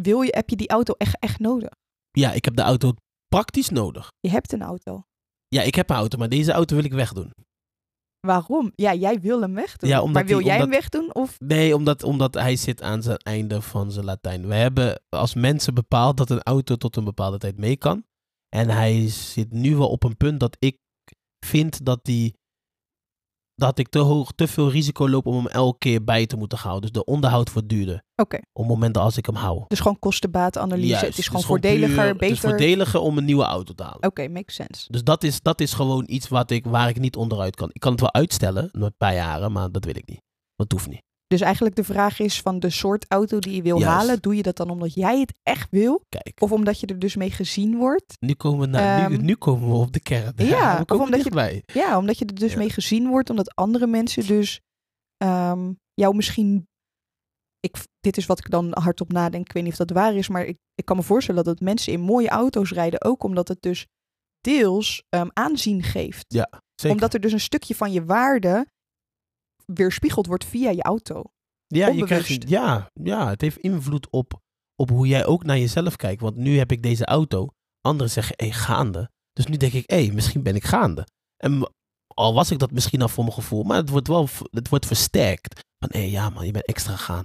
A: Wil je, heb je die auto echt, echt nodig?
B: Ja, ik heb de auto praktisch nodig.
A: Je hebt een auto.
B: Ja, ik heb een auto, maar deze auto wil ik wegdoen.
A: Waarom? Ja, jij wil hem wegdoen.
B: Ja,
A: maar wil
B: die-
A: jij hem wegdoen? Of
B: Nee, omdat, omdat hij zit aan zijn einde van zijn Latijn. We hebben als mensen bepaald dat een auto tot een bepaalde tijd mee kan. En hij zit nu wel op een punt dat ik vind dat die dat ik te hoog, te veel risico loop om hem elke keer bij te moeten houden. Dus de onderhoud wordt duurder.
A: Oké.
B: Op momenten als ik hem hou.
A: Dus gewoon kosten-batenanalyse.
B: Juist,
A: het is gewoon
B: puur-
A: voordeliger,
B: Het is
A: beter.
B: voordeliger om een nieuwe auto te halen.
A: Oké, makes sense.
B: Dus dat is, dat is gewoon iets wat ik, waar ik niet onderuit kan. Ik kan het wel uitstellen, een paar jaren, maar dat wil ik niet. Dat hoeft niet.
A: Dus eigenlijk de vraag is van de soort auto die je wil
B: Juist.
A: halen, doe je dat dan omdat jij het echt wil?
B: Kijk,
A: Of omdat je er dus mee gezien wordt?
B: nu komen we, naar, nu,
A: Ehm,
B: nu komen we op de kern.
A: ja, [LAUGHS] of
B: komen
A: omdat je-. Ja, omdat je er dus
B: Ja.
A: mee gezien wordt, omdat andere mensen dus ehm, jou misschien. Ik, dit is wat ik dan hardop nadenk. Ik weet niet of dat waar is, maar ik, ik kan me voorstellen dat mensen in mooie auto's rijden. Ook omdat het dus deels ehm, aanzien geeft.
B: Ja, zeker.
A: Omdat er dus een stukje van je waarde weerspiegeld wordt via je auto.
B: ja, je krijgt, ja, ja, het heeft invloed op, op hoe jij ook naar jezelf kijkt. Want nu heb ik deze auto. Anderen zeggen, hé, gaande. Dus nu denk ik, hé, misschien ben ik gaande. En al was ik dat misschien al voor mijn gevoel, maar het wordt wel het wordt versterkt. Van, hé, ja man, je bent extra gaan.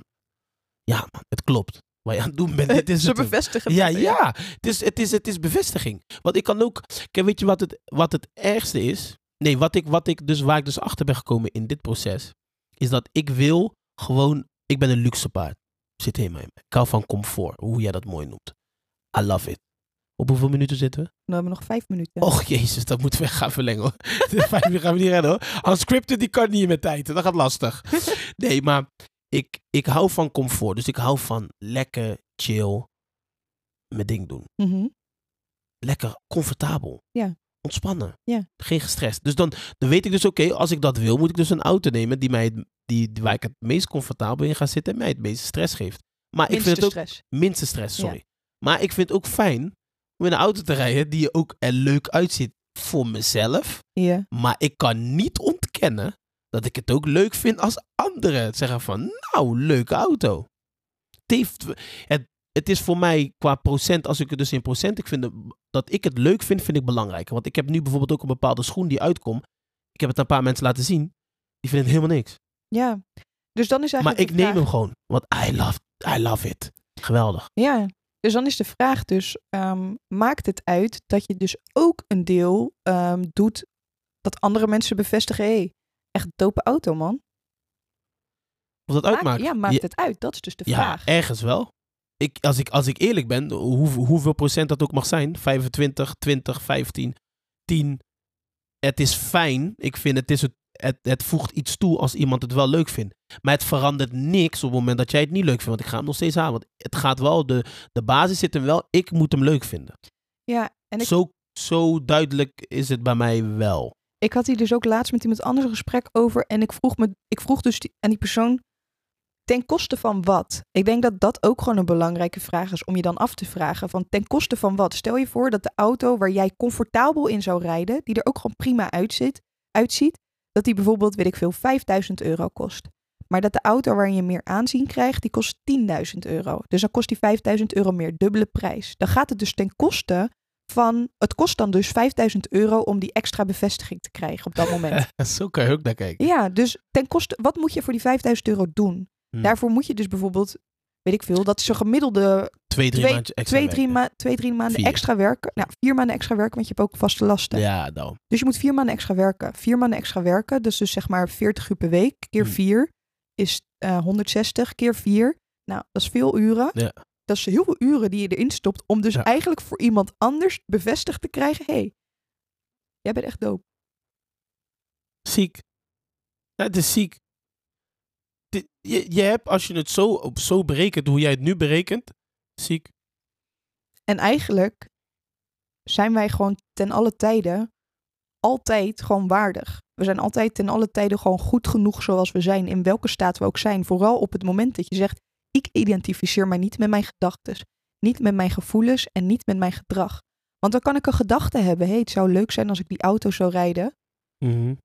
B: Ja man, het klopt. Wat je aan het doen bent, [LAUGHS] dit is
A: Ze
B: het.
A: bevestigen
B: Ja, ja. Het is, het, is, het is bevestiging. Want ik kan ook. Kijk, weet je wat het, wat het ergste is? Nee, wat ik, wat ik dus, waar ik dus achter ben gekomen in dit proces. Is dat ik wil gewoon. Ik ben een luxe paard. Zit helemaal in me. Ik hou van comfort. Hoe jij dat mooi noemt. I love it. Op hoeveel minuten zitten we?
A: Dan hebben we nog vijf minuten.
B: Och jezus, dat moeten we gaan verlengen hoor. [LAUGHS] Vijf uur gaan we niet redden hoor. Unscripted die kan niet met tijd. Dat gaat lastig. [LAUGHS] Nee, maar ik, ik hou van comfort. Dus ik hou van lekker, chill, mijn ding doen
A: Mhm.
B: lekker comfortabel.
A: Ja.
B: Ontspannen.
A: Ja.
B: Geen gestrest. Dus dan, dan weet ik dus, oké, als ik dat wil, moet ik dus een auto nemen die mij, het- die, waar ik het meest comfortabel in ga zitten en mij het meeste stress geeft. Maar ik
A: Minste
B: vind het ook
A: stress.
B: minste stress,
A: Ja.
B: sorry. Maar ik vind het ook fijn om in een auto te rijden die ook er leuk uitziet voor mezelf.
A: Ja.
B: Maar ik kan niet ontkennen dat ik het ook leuk vind als anderen zeggen van, nou, leuke auto. Het, heeft, het, het is voor mij qua procent, als ik het dus in procent, ik vind het- dat ik het leuk vind, vind ik belangrijker. Want ik heb nu bijvoorbeeld ook een bepaalde schoen die uitkomt. Ik heb het aan een paar mensen laten zien. Die vinden het helemaal niks.
A: ja. Dus dan is
B: Maar
A: eigenlijk
B: ik
A: de
B: neem hem gewoon. Want I love, I love it. Geweldig.
A: Ja, dus dan is de vraag dus, ehm, maakt het uit dat je dus ook een deel ehm, doet dat andere mensen bevestigen, hey, echt dope auto man.
B: Of dat
A: Maakt-
B: uitmaakt.
A: ja, maakt
B: Ja,
A: het uit? Dat is dus de
B: Ja,
A: vraag.
B: ergens wel. Ik, als, ik, als ik eerlijk ben, hoe, hoeveel procent dat ook mag zijn, 25, 20, 15, 10. Het is fijn. Ik vind het, is het, het, het voegt iets toe als iemand het wel leuk vindt. Maar het verandert niks op het moment dat jij het niet leuk vindt. Want ik ga hem nog steeds halen. Want het gaat wel, de, de basis zit hem wel, ik moet hem leuk vinden.
A: Ja, en ik,
B: Zo, zo duidelijk is het bij mij wel.
A: ik had hier dus ook laatst met iemand anders een gesprek over en ik vroeg, me, ik vroeg dus die, aan die persoon, ten koste van wat? Ik denk dat dat ook gewoon een belangrijke vraag is om je dan af te vragen van ten koste van wat? Stel je voor dat de auto waar jij comfortabel in zou rijden, die er ook gewoon prima uitziet, uitziet, dat die bijvoorbeeld, weet ik veel, 5000 euro kost. Maar dat de auto waar je meer aanzien krijgt, die kost 10.000 euro. Dus dan kost die 5000 euro meer, dubbele prijs. Dan gaat het dus ten koste van, het kost dan dus 5000 euro om die extra bevestiging te krijgen op dat moment. [LAUGHS]
B: Zo kan je ook naar kijken.
A: Ja, dus ten koste, wat moet je voor die 5000 euro doen?
B: Hm.
A: Daarvoor moet je dus bijvoorbeeld, weet ik veel, dat is een gemiddelde
B: Twee, drie
A: twee,
B: maandjes extra
A: twee, drie,
B: werken.
A: ma twee, drie maanden
B: Vier.
A: extra werken. Nou, vier maanden extra werken, want je hebt ook vaste lasten.
B: Ja, nou.
A: Dus je moet vier maanden extra werken. Vier maanden extra werken, dus dus zeg maar 40 uur per week, keer
B: Hm.
A: vier is eh 160 keer vier. Nou, dat is veel uren.
B: Ja.
A: Dat is heel veel uren die je erin stopt om dus
B: Ja.
A: eigenlijk voor iemand anders bevestigd te krijgen, hé, hey, jij bent echt dope.
B: Ziek. Ja, het is ziek. Je, je hebt, als je het zo, op zo berekent, hoe jij het nu berekent, ziek.
A: En eigenlijk zijn wij gewoon ten alle tijden altijd gewoon waardig. We zijn altijd ten alle tijden gewoon goed genoeg zoals we zijn, in welke staat we ook zijn. Vooral op het moment dat je zegt, ik identificeer mij niet met mijn gedachten, niet met mijn gevoelens en niet met mijn gedrag. Want dan kan ik een gedachte hebben, hey, het zou leuk zijn als ik die auto zou rijden.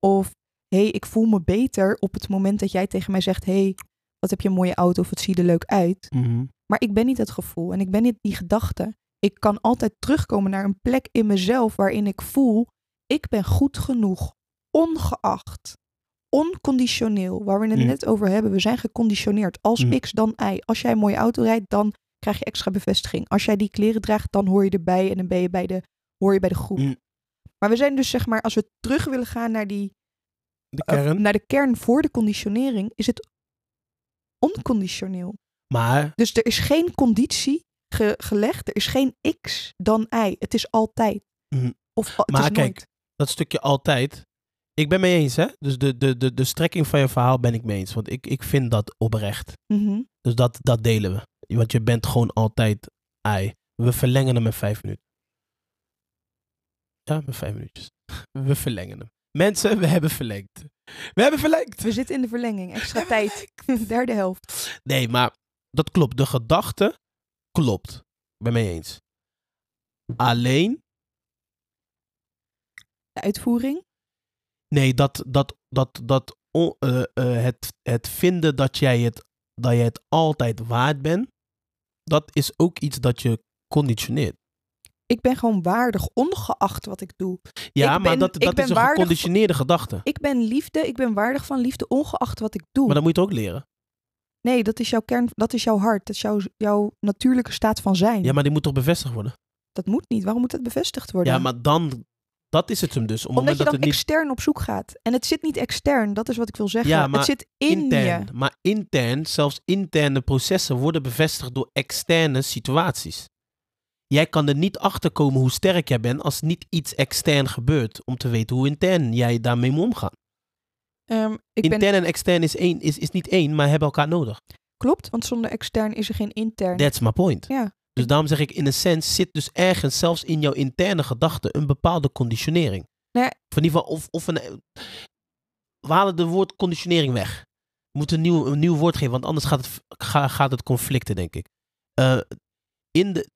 A: Of, hey, ik voel me beter op het moment dat jij tegen mij zegt, hey, wat heb je een mooie auto of wat zie je er leuk uit. Maar ik ben niet het gevoel en ik ben niet die gedachte. Ik kan altijd terugkomen naar een plek in mezelf waarin ik voel, ik ben goed genoeg, ongeacht, onconditioneel, waar we het
B: Mm.
A: net over hebben. We zijn geconditioneerd. Als
B: Mm.
A: X, dan Y. Als jij een mooie auto rijdt, dan krijg je extra bevestiging. Als jij die kleren draagt, dan hoor je erbij en dan ben je bij de, hoor je bij de groep. Maar we zijn dus zeg maar, als we terug willen gaan naar die
B: De
A: of
B: kern.
A: naar de kern voor de conditionering, is het onconditioneel.
B: maar,
A: Dus er is geen conditie ge- gelegd, er is geen x dan y. Het is altijd.
B: Mhm.
A: Of het
B: maar
A: is
B: kijk,
A: nooit.
B: dat stukje altijd. Ik ben mee eens, hè? Dus de, de, de, de strekking van je verhaal ben ik mee eens. Want ik, ik vind dat oprecht.
A: Mhm.
B: Dus dat, dat delen we. Want je bent gewoon altijd ei. We verlengen hem met vijf minuten. Ja, met vijf minuutjes. [LAUGHS] We verlengen hem. Mensen, we hebben verlengd. We hebben verlengd.
A: We zitten in de verlenging, extra tijd. [LAUGHS] Derde helft.
B: Nee, maar dat klopt. De gedachte klopt. Ben mee eens. Alleen,
A: De uitvoering.
B: nee, dat, dat, dat, dat on- eh, eh, het, het vinden dat jij het, dat jij het altijd waard bent, dat is ook iets dat je conditioneert.
A: Ik ben gewoon waardig, ongeacht wat ik doe.
B: Ja,
A: Ik
B: maar
A: ben-
B: dat, dat is een
A: waardig-
B: geconditioneerde gedachte.
A: Ik ben liefde, ik ben waardig van liefde, ongeacht wat ik doe.
B: Maar dat moet je ook leren.
A: Nee, dat is jouw kern, dat is jouw hart, dat is jouw, jouw natuurlijke staat van zijn.
B: Ja, maar die moet toch bevestigd worden?
A: Dat moet niet. Waarom moet dat bevestigd worden?
B: Ja, maar dan, dat is het hem dus. Het
A: Omdat je
B: dat
A: dan
B: het niet
A: extern op zoek gaat. En het zit niet extern, dat is wat ik wil zeggen.
B: Ja, maar
A: het zit in
B: intern.
A: je.
B: Maar intern, zelfs interne processen worden bevestigd door externe situaties. Jij kan er niet achter komen hoe sterk jij bent als niet iets extern gebeurt. Om te weten hoe intern jij daarmee moet omgaan.
A: Ehm, ik ben,
B: intern en extern is, één, is, is niet één, maar hebben elkaar nodig.
A: klopt, want zonder extern is er geen intern.
B: That's my point.
A: Ja.
B: Dus daarom zeg ik, in een sens zit dus ergens, zelfs in jouw interne gedachten, een bepaalde conditionering.
A: Ja.
B: Of in ieder geval, of, of een... We halen de woord conditionering weg. We moeten een nieuw, een nieuw woord geven, want anders gaat het, ga- gaat het conflicten, denk ik. Eh, in de...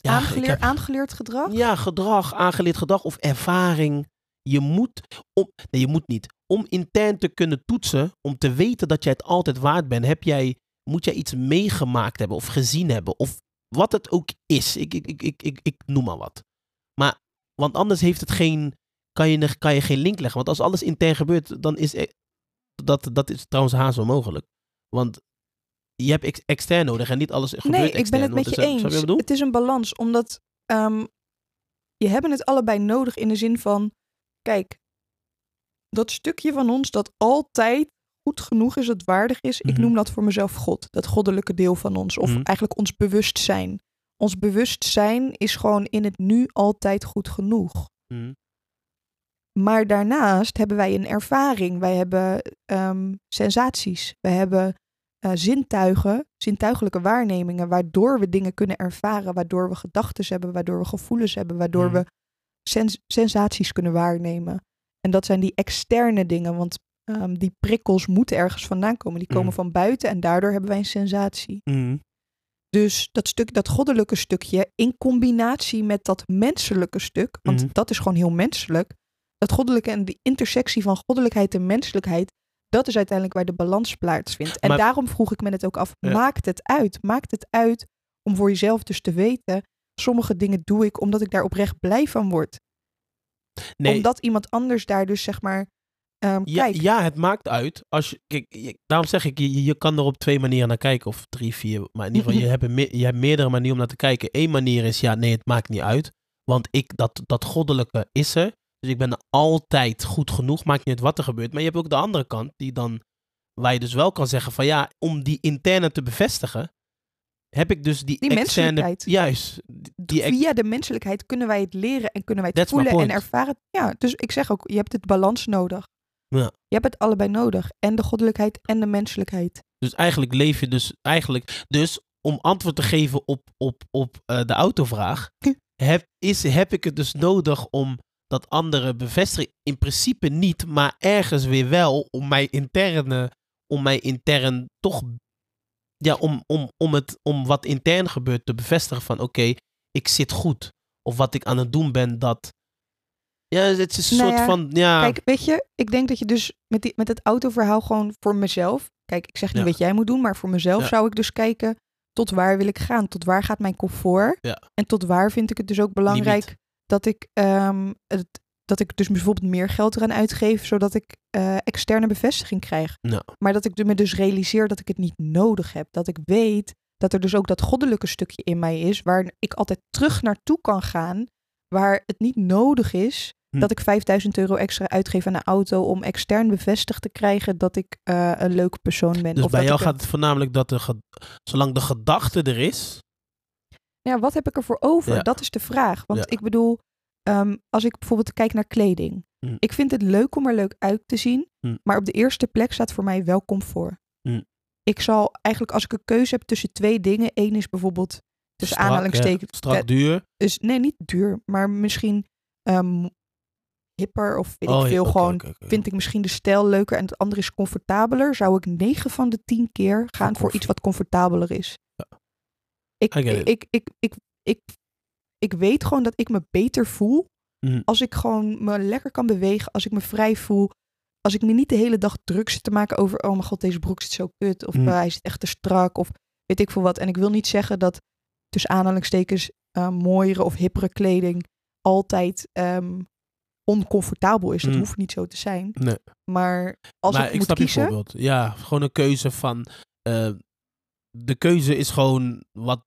B: Ja,
A: Aangeleerd,
B: heb-
A: aangeleerd gedrag?
B: ja, gedrag, aangeleerd gedrag of ervaring. Je moet, om, nee, je moet niet. Om intern te kunnen toetsen, om te weten dat jij het altijd waard bent, heb jij, moet jij iets meegemaakt hebben of gezien hebben. Of wat het ook is. Ik, ik, ik, ik, ik, ik noem maar wat. Maar, want anders heeft het geen, kan, je, kan je geen link leggen. Want als alles intern gebeurt, dan is dat, dat is trouwens haast onmogelijk. Want je hebt ex- extern nodig en niet alles gebeurt
A: Nee, ik ben
B: extern,
A: het met je eens. Het is een balans, omdat ehm, je hebben het allebei nodig in de zin van, kijk, dat stukje van ons dat altijd goed genoeg is, dat waardig is, ik
B: Mhm.
A: noem dat voor mezelf God, dat goddelijke deel van ons, of
B: Mhm.
A: eigenlijk ons bewustzijn. Ons bewustzijn is gewoon in het nu altijd goed genoeg.
B: Mhm.
A: Maar daarnaast hebben wij een ervaring. Wij hebben ehm, sensaties. We hebben eh, zintuigen, zintuigelijke waarnemingen, waardoor we dingen kunnen ervaren, waardoor we gedachten hebben, waardoor we gevoelens hebben, waardoor
B: Mhm.
A: we sens- sensaties kunnen waarnemen. En dat zijn die externe dingen, want ehm, die prikkels moeten ergens vandaan komen. Die komen
B: Mhm.
A: van buiten en daardoor hebben wij een sensatie.
B: Mhm.
A: Dus dat stuk, dat goddelijke stukje, in combinatie met dat menselijke stuk, want dat is gewoon heel menselijk. Dat goddelijke en die intersectie van goddelijkheid en menselijkheid, dat is uiteindelijk waar de balans plaatsvindt. En
B: Maar-
A: daarom vroeg ik me het ook af,
B: Ja.
A: maakt het uit? Maakt het uit om voor jezelf dus te weten, sommige dingen doe ik omdat ik daar oprecht blij van word.
B: Nee,
A: Omdat iemand anders daar dus zeg maar, ehm,
B: Ja,
A: kijk,
B: ja, het maakt uit. Als je, kijk, je- daarom zeg ik, je, je kan er op twee manieren naar kijken. Of drie, vier. Maar in ieder geval, je [LAUGHS] hebt, me- je hebt meerdere manieren om naar te kijken. Eén manier is, ja, nee, het maakt niet uit. Want ik, dat, dat goddelijke is er. Dus ik ben altijd goed genoeg. Maakt niet uit wat er gebeurt. Maar je hebt ook de andere kant, die dan, waar je dus wel kan zeggen van, ja, om die interne te bevestigen, heb ik dus die,
A: Die
B: externe...
A: menselijkheid.
B: Juist. Die,
A: via de menselijkheid kunnen wij het leren en kunnen wij het
B: That's
A: voelen en ervaren. Ja, dus ik zeg ook, je hebt het balans nodig.
B: Ja.
A: Je hebt het allebei nodig. En de goddelijkheid en de menselijkheid.
B: Dus eigenlijk leef je dus eigenlijk. Dus om antwoord te geven op, op, op eh, de autovraag, [LAUGHS] heb, is, heb ik het dus nodig om dat andere bevestigen? In principe niet, maar ergens weer wel om mij interne, om mij intern toch, ja, om, om, om, het, om wat intern gebeurt te bevestigen van oké, ik zit goed. Of wat ik aan het doen ben, dat. Ja, het is een
A: Nou
B: soort
A: ja,
B: van. Ja,
A: Kijk, weet je, ik denk dat je dus met, die, met het autoverhaal gewoon voor mezelf. Kijk, ik zeg niet
B: Ja.
A: wat jij moet doen, maar voor mezelf
B: Ja.
A: zou ik dus kijken tot waar wil ik gaan? Tot waar gaat mijn comfort? En tot waar vind ik het dus ook belangrijk
B: Limiet.
A: Dat ik, ehm, het, dat ik dus bijvoorbeeld meer geld eraan uitgeef, zodat ik eh, externe bevestiging krijg.
B: Ja.
A: Maar dat ik me dus realiseer dat ik het niet nodig heb. Dat ik weet dat er dus ook dat goddelijke stukje in mij is, waar ik altijd terug naartoe kan gaan, waar het niet nodig is
B: Hm.
A: dat ik 5000 euro extra uitgeef aan een auto om extern bevestigd te krijgen dat ik eh, een leuke persoon ben.
B: dus
A: of
B: bij jou gaat het voornamelijk dat de, zolang de gedachte er is,
A: Ja, wat heb ik ervoor over?
B: Ja.
A: Dat is de vraag. Want
B: Ja.
A: ik bedoel, ehm, als ik bijvoorbeeld kijk naar kleding.
B: Hm.
A: Ik vind het leuk om er leuk uit te zien.
B: Hm.
A: Maar op de eerste plek staat voor mij wel comfort.
B: Hm.
A: Ik zal eigenlijk, als ik een keuze heb tussen twee dingen. één is bijvoorbeeld tussen
B: Strak,
A: aanhalingstekens.
B: strak
A: eh,
B: duur.
A: dus, nee, niet duur. Maar misschien ehm, hipper of weet
B: Oh,
A: ik
B: ja,
A: veel. gewoon vind ik misschien de stijl leuker en het andere is comfortabeler. Zou ik 9 van de 10 keer gaan voor, iets wat comfortabeler is. Ik, ik, ik, ik, ik, ik weet gewoon dat ik me beter voel
B: Mhm.
A: als ik gewoon me lekker kan bewegen, als ik me vrij voel. Als ik me niet de hele dag druk zit te maken over, oh mijn god, deze broek zit zo kut. Of
B: Mhm.
A: eh, hij zit echt te strak. Of weet ik veel wat. En ik wil niet zeggen dat tussen aanhalingstekens eh, mooiere of hippere kleding altijd ehm, oncomfortabel is. Dat
B: Mhm.
A: hoeft niet zo te zijn.
B: Nee.
A: Maar als
B: maar
A: ik,
B: ik
A: moet
B: snap
A: kiezen,
B: je voorbeeld. Ja, gewoon een keuze van. eh, de keuze is gewoon wat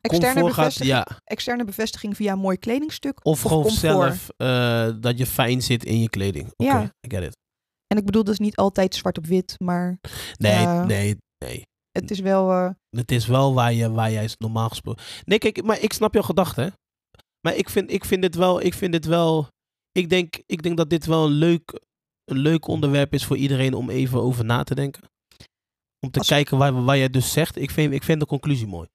A: Externe bevestiging
B: Ja,
A: externe bevestiging via een mooi kledingstuk.
B: of gewoon
A: comfort.
B: zelf eh, dat je fijn zit in je kleding. Oké,
A: Ja.
B: I get it.
A: En ik bedoel, dat is niet altijd zwart op wit, maar
B: Nee, nee, nee.
A: het is wel. eh,
B: Het is wel waar, je, waar jij normaal gesproken. Nee, kijk, maar ik snap jouw gedachte. Maar ik vind, ik vind dit wel. Ik vind dit wel. Ik denk, ik denk dat dit wel een leuk, een leuk onderwerp is voor iedereen om even over na te denken. Om te
A: Als-
B: kijken waar, waar jij dus zegt. Ik vind, ik vind de conclusie mooi.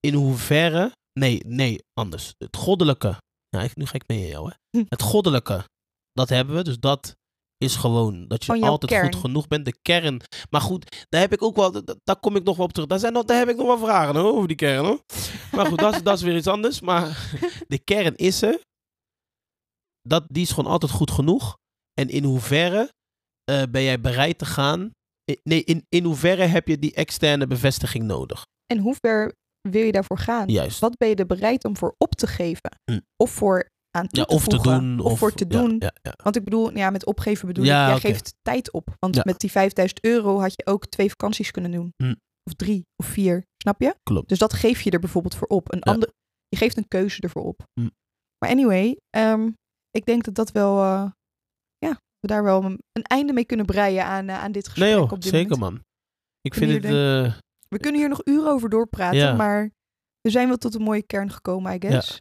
B: in hoeverre. Nee, nee, anders. Het goddelijke. Ja, ik, nu ga ik mee in jou, hè.
A: Hm.
B: Het goddelijke, dat hebben we. Dus dat is gewoon dat je altijd
A: kern.
B: goed genoeg bent. De kern. Maar goed, daar heb ik ook wel. da- Daar kom ik nog wel op terug. Daar, zijn nog, daar heb ik nog wel vragen hoor, over die kern hoor. Maar goed, dat is, dat is weer iets anders. Maar [LAUGHS] de kern is er. Dat, die is gewoon altijd goed genoeg. En in hoeverre eh, ben jij bereid te gaan? Nee, in, in hoeverre heb je die externe bevestiging nodig?
A: En hoe ver wil je daarvoor gaan?
B: Juist.
A: Wat ben je er bereid om voor op te geven?
B: Hm.
A: Of voor aan toe
B: Ja,
A: te
B: of te doen.
A: Of, voor te
B: ja,
A: doen.
B: Ja.
A: Want ik bedoel, ja, met opgeven bedoel ik, jij geeft tijd op. Want met die 5000 euro had je ook twee vakanties kunnen doen.
B: Hm.
A: Of drie, of vier. Snap je?
B: Klopt.
A: Dus dat geef je er bijvoorbeeld voor op. Een ander, je geeft een keuze ervoor op.
B: Hm.
A: Maar anyway, ehm, ik denk dat dat wel, eh, we daar wel een, een einde mee kunnen breien aan, eh, aan dit gesprek.
B: Nee joh,
A: op dit
B: zeker
A: moment.
B: man. Ik vind het... eh,
A: We kunnen hier nog uren over doorpraten,
B: Ja.
A: maar we zijn wel tot een mooie kern gekomen, I guess.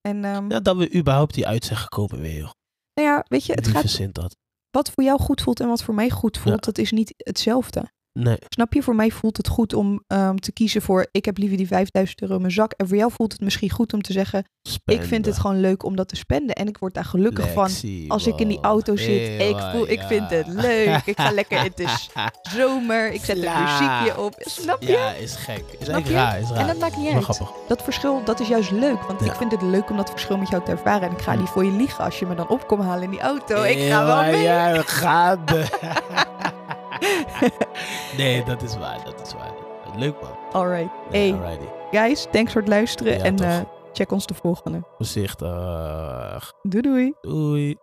A: En ehm,
B: ja, dat we überhaupt die uit zijn gekomen weer joh.
A: nou ja, weet je, het gaat
B: dat?
A: wat voor jou goed voelt en wat voor mij goed voelt,
B: Ja.
A: dat is niet hetzelfde.
B: Nee.
A: Snap je? Voor mij voelt het goed om ehm, te kiezen voor ik heb liever die 5000 euro in mijn zak. En voor jou voelt het misschien goed om te zeggen ik vind het gewoon leuk om dat te spenden. En ik word daar gelukkig van als ik in die auto zit. Ik voel, ik vind het leuk. Ik ga lekker, het is [LAUGHS] zomer. Ik zet een muziekje op. Snap je?
B: Ja, is gek. Is
A: Snap je?
B: raar. Is raar.
A: En dat maakt niet uit. Dat verschil, dat is juist leuk. Want ik vind het leuk om dat verschil met jou te ervaren. En ik ga niet voor je liegen als je me dan op komt halen in die auto. Ik ga wel mee.
B: Ja, we gaan. [LAUGHS] [LAUGHS] [LAUGHS] nee, dat is waar. Dat is waar. Leuk man.
A: Alright. Hey,
B: alrighty.
A: guys, thanks voor het luisteren.
B: Ja,
A: en eh, check ons de volgende.
B: Voorzichtig.
A: Doei doei.
B: Doei.